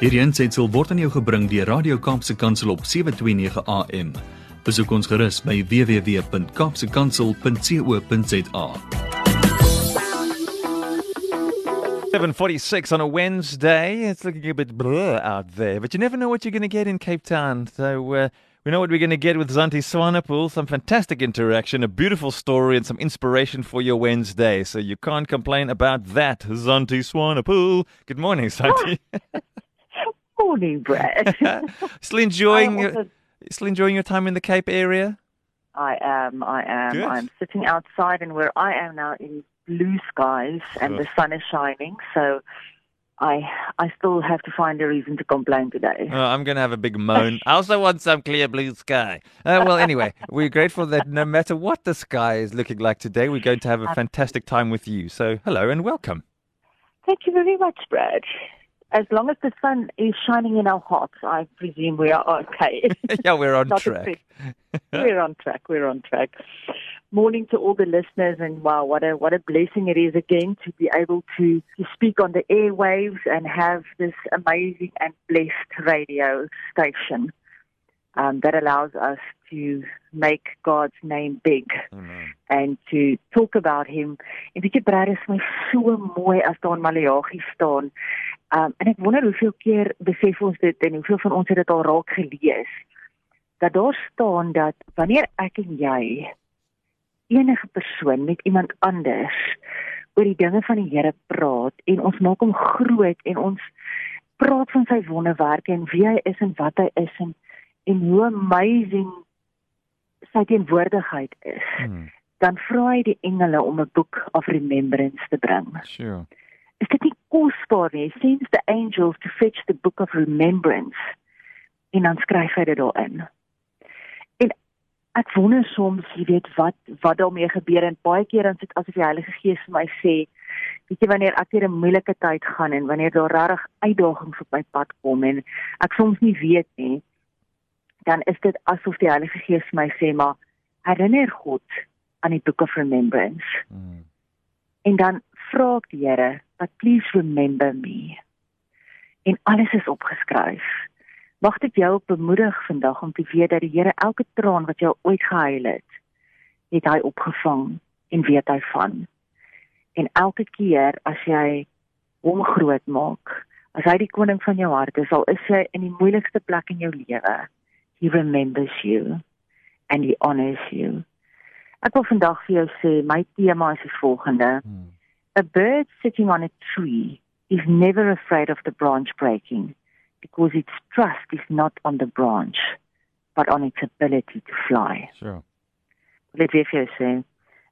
Hierdie aanseit word aan jou gebring deur Radio Kaapse Kansel op 7:29 AM. Besoek ons gerus by www.kapsekansel.co.za. 7:46 on a Wednesday. It's looking a bit blur out there, but you never know what you're going to get in Cape Town. So uh, we know what we're going to get with Zanti Swanepoel. Some fantastic interaction, a beautiful story, and some inspiration for your Wednesday. So you can't complain about that, Zanti Swanepoel. Good morning, Zanti. Morning, Brad. still enjoying your, also- still enjoying your time in the Cape area. I am. I am. Good. I'm sitting outside, and where I am now in blue skies, and the sun is shining. So, I I still have to find a reason to complain today. Oh, I'm going to have a big moan. I also want some clear blue sky. Uh, well, anyway, we're grateful that no matter what the sky is looking like today, we're going to have a fantastic time with you. So, hello and welcome. Thank you very much, Brad. As long as the sun is shining in our hearts, I presume we are okay. yeah, we're on track. we're on track. We're on track. Morning to all the listeners, and wow, what a what a blessing it is again to be able to to speak on the airwaves and have this amazing and blessed radio station um, that allows us to make God's name big and to talk about Him. En weet jy, Brad, is my so mooi as daar in Maleagi staan. Um, en ek wonder hoeveel keer besef ons dit en hoeveel van ons het dit al raak gelees dat daar staan dat wanneer ek en jy enige persoon met iemand anders oor die dinge van die Here praat en ons maak hom groot en ons praat van sy wonderwerke en wie hy is en wat hy is en en hoe amazing sy teenwoordigheid is Hmm, dan vra hy die engele om 'n boek of remembrance te bring sure. is dit nie kosbaar nie? He sends the angels to fetch the book of remembrance. En dan skryf hy dit daarin. En ek wonder soms, jy weet, wat wat daarmee gebeur en baie keer dan sit asof die Heilige Gees vir my sê, weet jy wanneer ek deur 'n moeilike tyd gaan en wanneer daar regtig uitdagings op my pad kom en ek soms nie weet nie, dan is dit asof die Heilige Gees vir my sê, maar herinner God aan die book of remembrance. Hmm. En dan vra ek die Here, "But please remember me." En alles is opgeskryf. Mag dit jou bemoedig vandag om te weet dat die Here elke traan wat jy ooit gehuil het, het hy opgevang en weet hy van. En elke keer as jy hom groot maak, as hy die koning van jou hart is, al is jy in die moeilikste plek in jou lewe, he remembers you and he honors you. Ek wil vandag vir jou sê my tema is die volgende. Hmm. A bird sitting on a tree is never afraid of the branch breaking because its trust is not on the branch but on its ability to fly. Sure. Let me jou sê.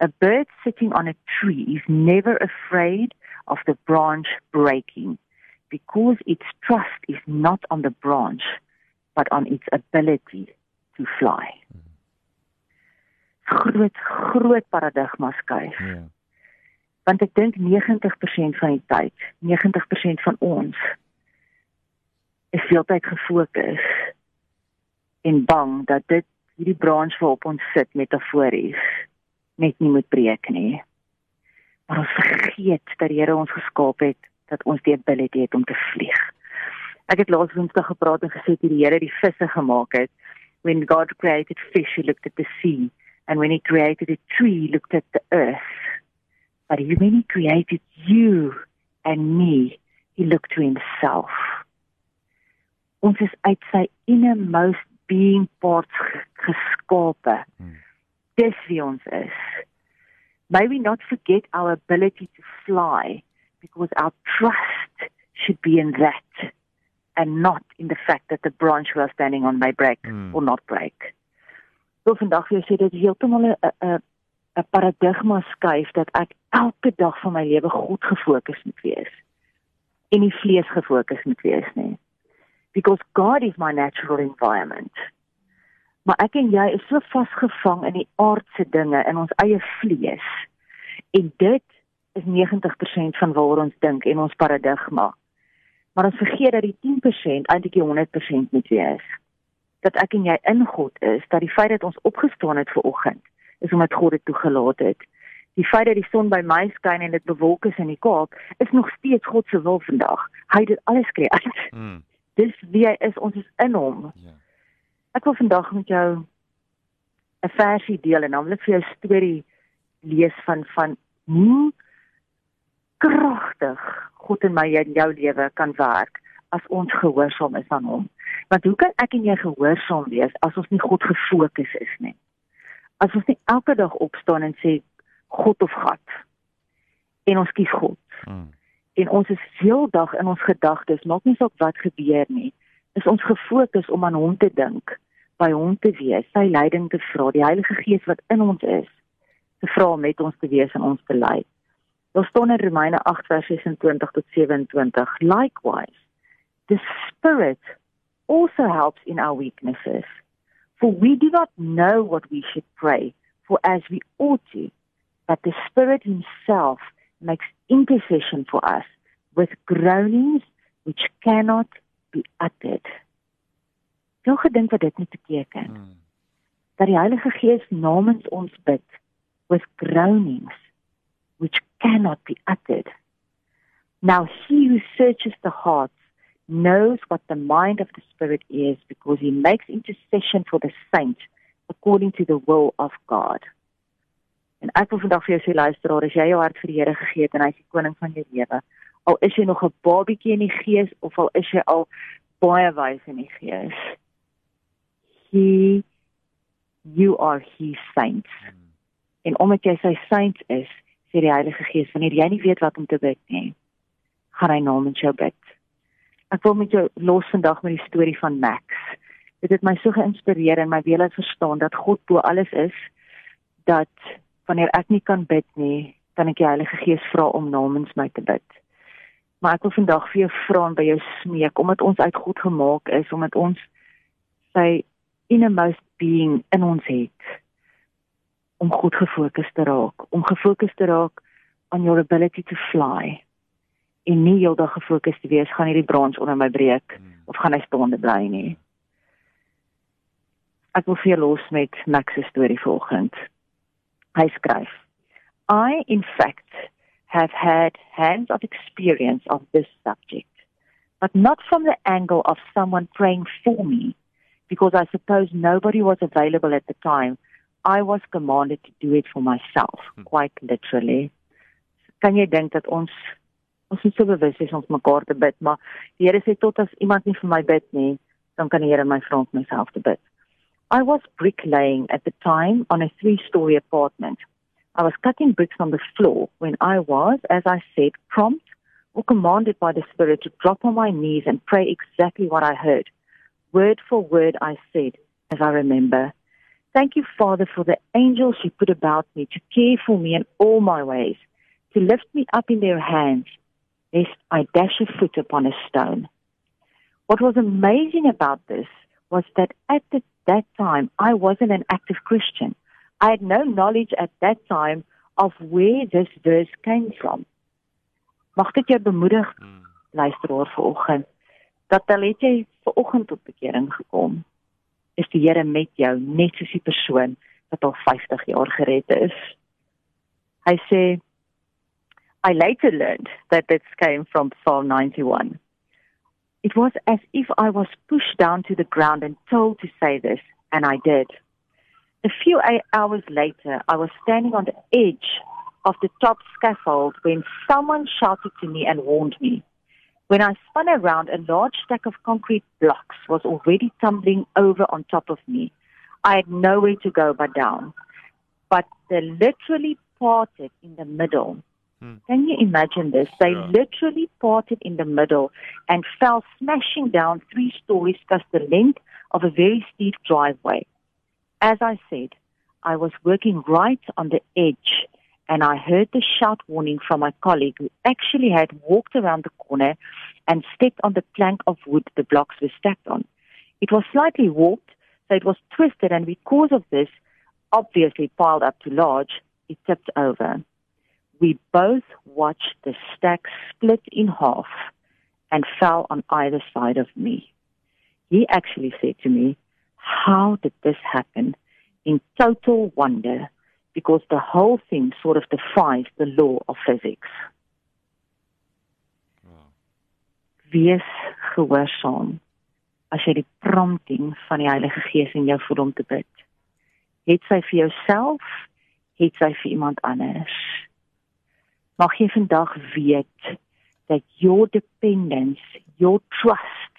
A bird sitting on a tree is never afraid of the branch breaking because its trust is not on the branch but on its ability to fly. Groot groot paradigma skuif Yeah. want ek dink 90% van die tyd, 90% van ons is heeltyd gefokus en bang dat dit hierdie branch waarop ons sit metafories net nie moet breek nie. Maar ons vergeet dat die Here ons geskaap het dat ons die ability het om te vlieg. Ek het laas Woensdag gepraat en gesê dat die Here die visse gemaak het. When God created fish, he looked at the sea, and when he created a tree, he looked at the earth. But he, when he created you and me, he looked to himself. Ons is uit sy innermost being parts ge- geskape. Hmm. Dis wie ons is. May we not forget our ability to fly because our trust should be in that and not in the fact that the branch we are standing on may break Hmm. or not break. So vandag vir jou sê dit is heeltemal 'n 'n 'n paradigma skuif dat ek elke dag van my lewe God gefokus moet wees en nie vlees gefokus moet wees nie. Because God is my natural environment. Maar ek en jy is so vasgevang in die aardse dinge in ons eie vlees. En dit is 90% van waaroor ons dink en ons paradigma. Maar ons vergeet dat die 10% eintlik die 100% moet wees. Dat ek en jy in God is, dat die feit dat ons opgestaan het ver oggend is omdat God dit toegelaat het. Die feit dat die son by my skyn en dit bewolk is in die Kaap, is nog steeds God se wil vandag. Hy het dit alles skei uit. Mm. Dis wie hy is, ons is in hom. Ja. Ek wil vandag met jou 'n versie deel en dan wil ek vir jou 'n storie lees van van hoe kragtig God in my en jou lewe kan werk as ons gehoorsaam is aan hom. Want hoe kan ek en jy gehoorsaam wees as ons nie God gefokus is nie? As ons nie elke dag opstaan en sê God of gat en ons kies God. Mm. En ons is heeldag in ons gedagtes, maak nie saak wat gebeur nie. Is ons gefokus om aan hom te dink, by hom te wees, sy leiding te vra, die Heilige Gees wat in ons is, te vra om met ons te wees en ons te lei. Daar staan in Romeine 8 vers 26 tot 27, likewise the spirit also helps in our weaknesses. For we do not know what we should pray for as we ought to, but the Spirit Himself makes intercession for us with groanings which cannot be uttered. Jou gedink wat dit moet beteken? Mm. Dat die Heilige Gees namens ons bid with groanings which cannot be uttered. Now he who searches the hearts knows what the mind of the Spirit is because he makes intercession for the saints according to the will of God. En ek wil vandag vir jou sê luisteraar, as jy jou hart vir die Here gegee het en hy is die koning van jou lewe, al is jy nog 'n babietjie in die gees of al is jy al baie wys in die gees, he you are his saints. En omdat jy sy saints is, sê die Heilige Gees, wanneer jy nie weet wat om te bid nie, gaan hy namens jou bid. Ek wil met jou los vandag met die storie van Max. Dit het my so geïnspireer en my wil laat verstaan dat God bo alles is dat wanneer ek nie kan bid nie, kan ek die Heilige Gees vra om namens my te bid. Maar ek wil vandag vir jou vra en by jou smeek omdat ons uit God gemaak is, omdat ons sy innermost being in ons het om goed gefokus te raak, om gefokus te raak on your ability to fly. En nie heeldag gefokus te wees gaan hierdie brons onder my breek Mm. of gaan hy staande bly nie. Ek wil vir los met Max se storie volgend. Hy skryf: I in fact have had hands-on experience of this subject, but not from the angle of someone praying for me, because I suppose nobody was available at the time. I was commanded to do it for myself, quite literally. Kan jy dink dat ons ons is so bewus ons mekaar te bid, maar die Here sê tot as iemand nie vir my bid nie, dan kan die Here my vra om myself te bid. I was bricklaying at the time on a three-story apartment. I was cutting bricks on the floor when I was, as I said, prompt or commanded by the Spirit to drop on my knees and pray exactly what I heard. Word for word, I said, as I remember, Thank you, Father, for the angels you put about me to care for me in all my ways, to lift me up in their hands, lest I dash a foot upon a stone. What was amazing about this was that at the, that time, I wasn't an active Christian. I had no knowledge at that time of where this verse came from. Mag dit jou bemoedig, Mm. luisteraar vanoggend, dat al het jy vanoggend tot bekering gekom, is die Here met jou net soos die persoon wat al 50 jaar gered is. Hy sê I later learned that this came from Psalm 91. It was as if I was pushed down to the ground and told to say this, and I did. A few hours later, I was standing on the edge of the top scaffold when someone shouted to me and warned me. When I spun around, a large stack of concrete blocks was already tumbling over on top of me. I had nowhere to go but down. But they literally parted in the middle. Hmm. Can you imagine this? They Yeah. literally parted in the middle and fell smashing down three stories plus the length of a very steep driveway. As I said, I was working right on the edge and I heard the shout warning from my colleague who actually had walked around the corner and stepped on the plank of wood the blocks were stacked on. It was slightly warped, so it was twisted, and because of this, obviously piled up too large, it tipped over. We both watched the stack split in half and fell on either side of me. He actually said to me, How did this happen? In total wonder, because the whole thing sort of defies the law of physics. Wow. Wees gehoorsaam as jy die prompting van die Heilige Gees in jou voel om te bid? Het sy vir jouself, het sy vir iemand anders? Mag jy vandag weet that your dependence, your trust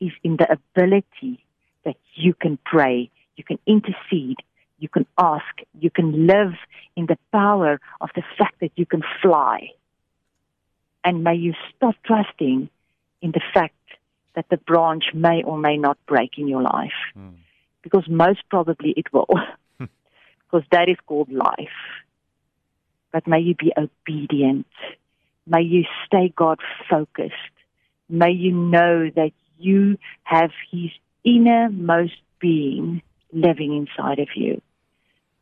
is in the ability that you can pray, you can intercede, you can ask, you can live in the power of the fact that you can fly. And may you stop trusting in the fact that the branch may or may not break in your life. Mm. Because most probably it will. because that is called life. But may you be obedient. May you stay God focused. May you know that you have His innermost being living inside of you.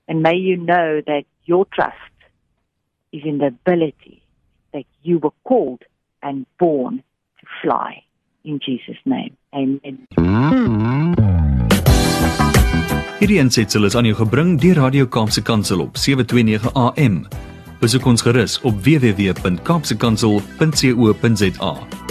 And may you know that your trust is in the ability that you were called and born to fly. In Jesus' name, amen. Hierdie ensitsel is aan jou gebring deur Radio Kaapse Kansel op 729 AM. Besoek ons gerus op www.kaapsekansel.co.za.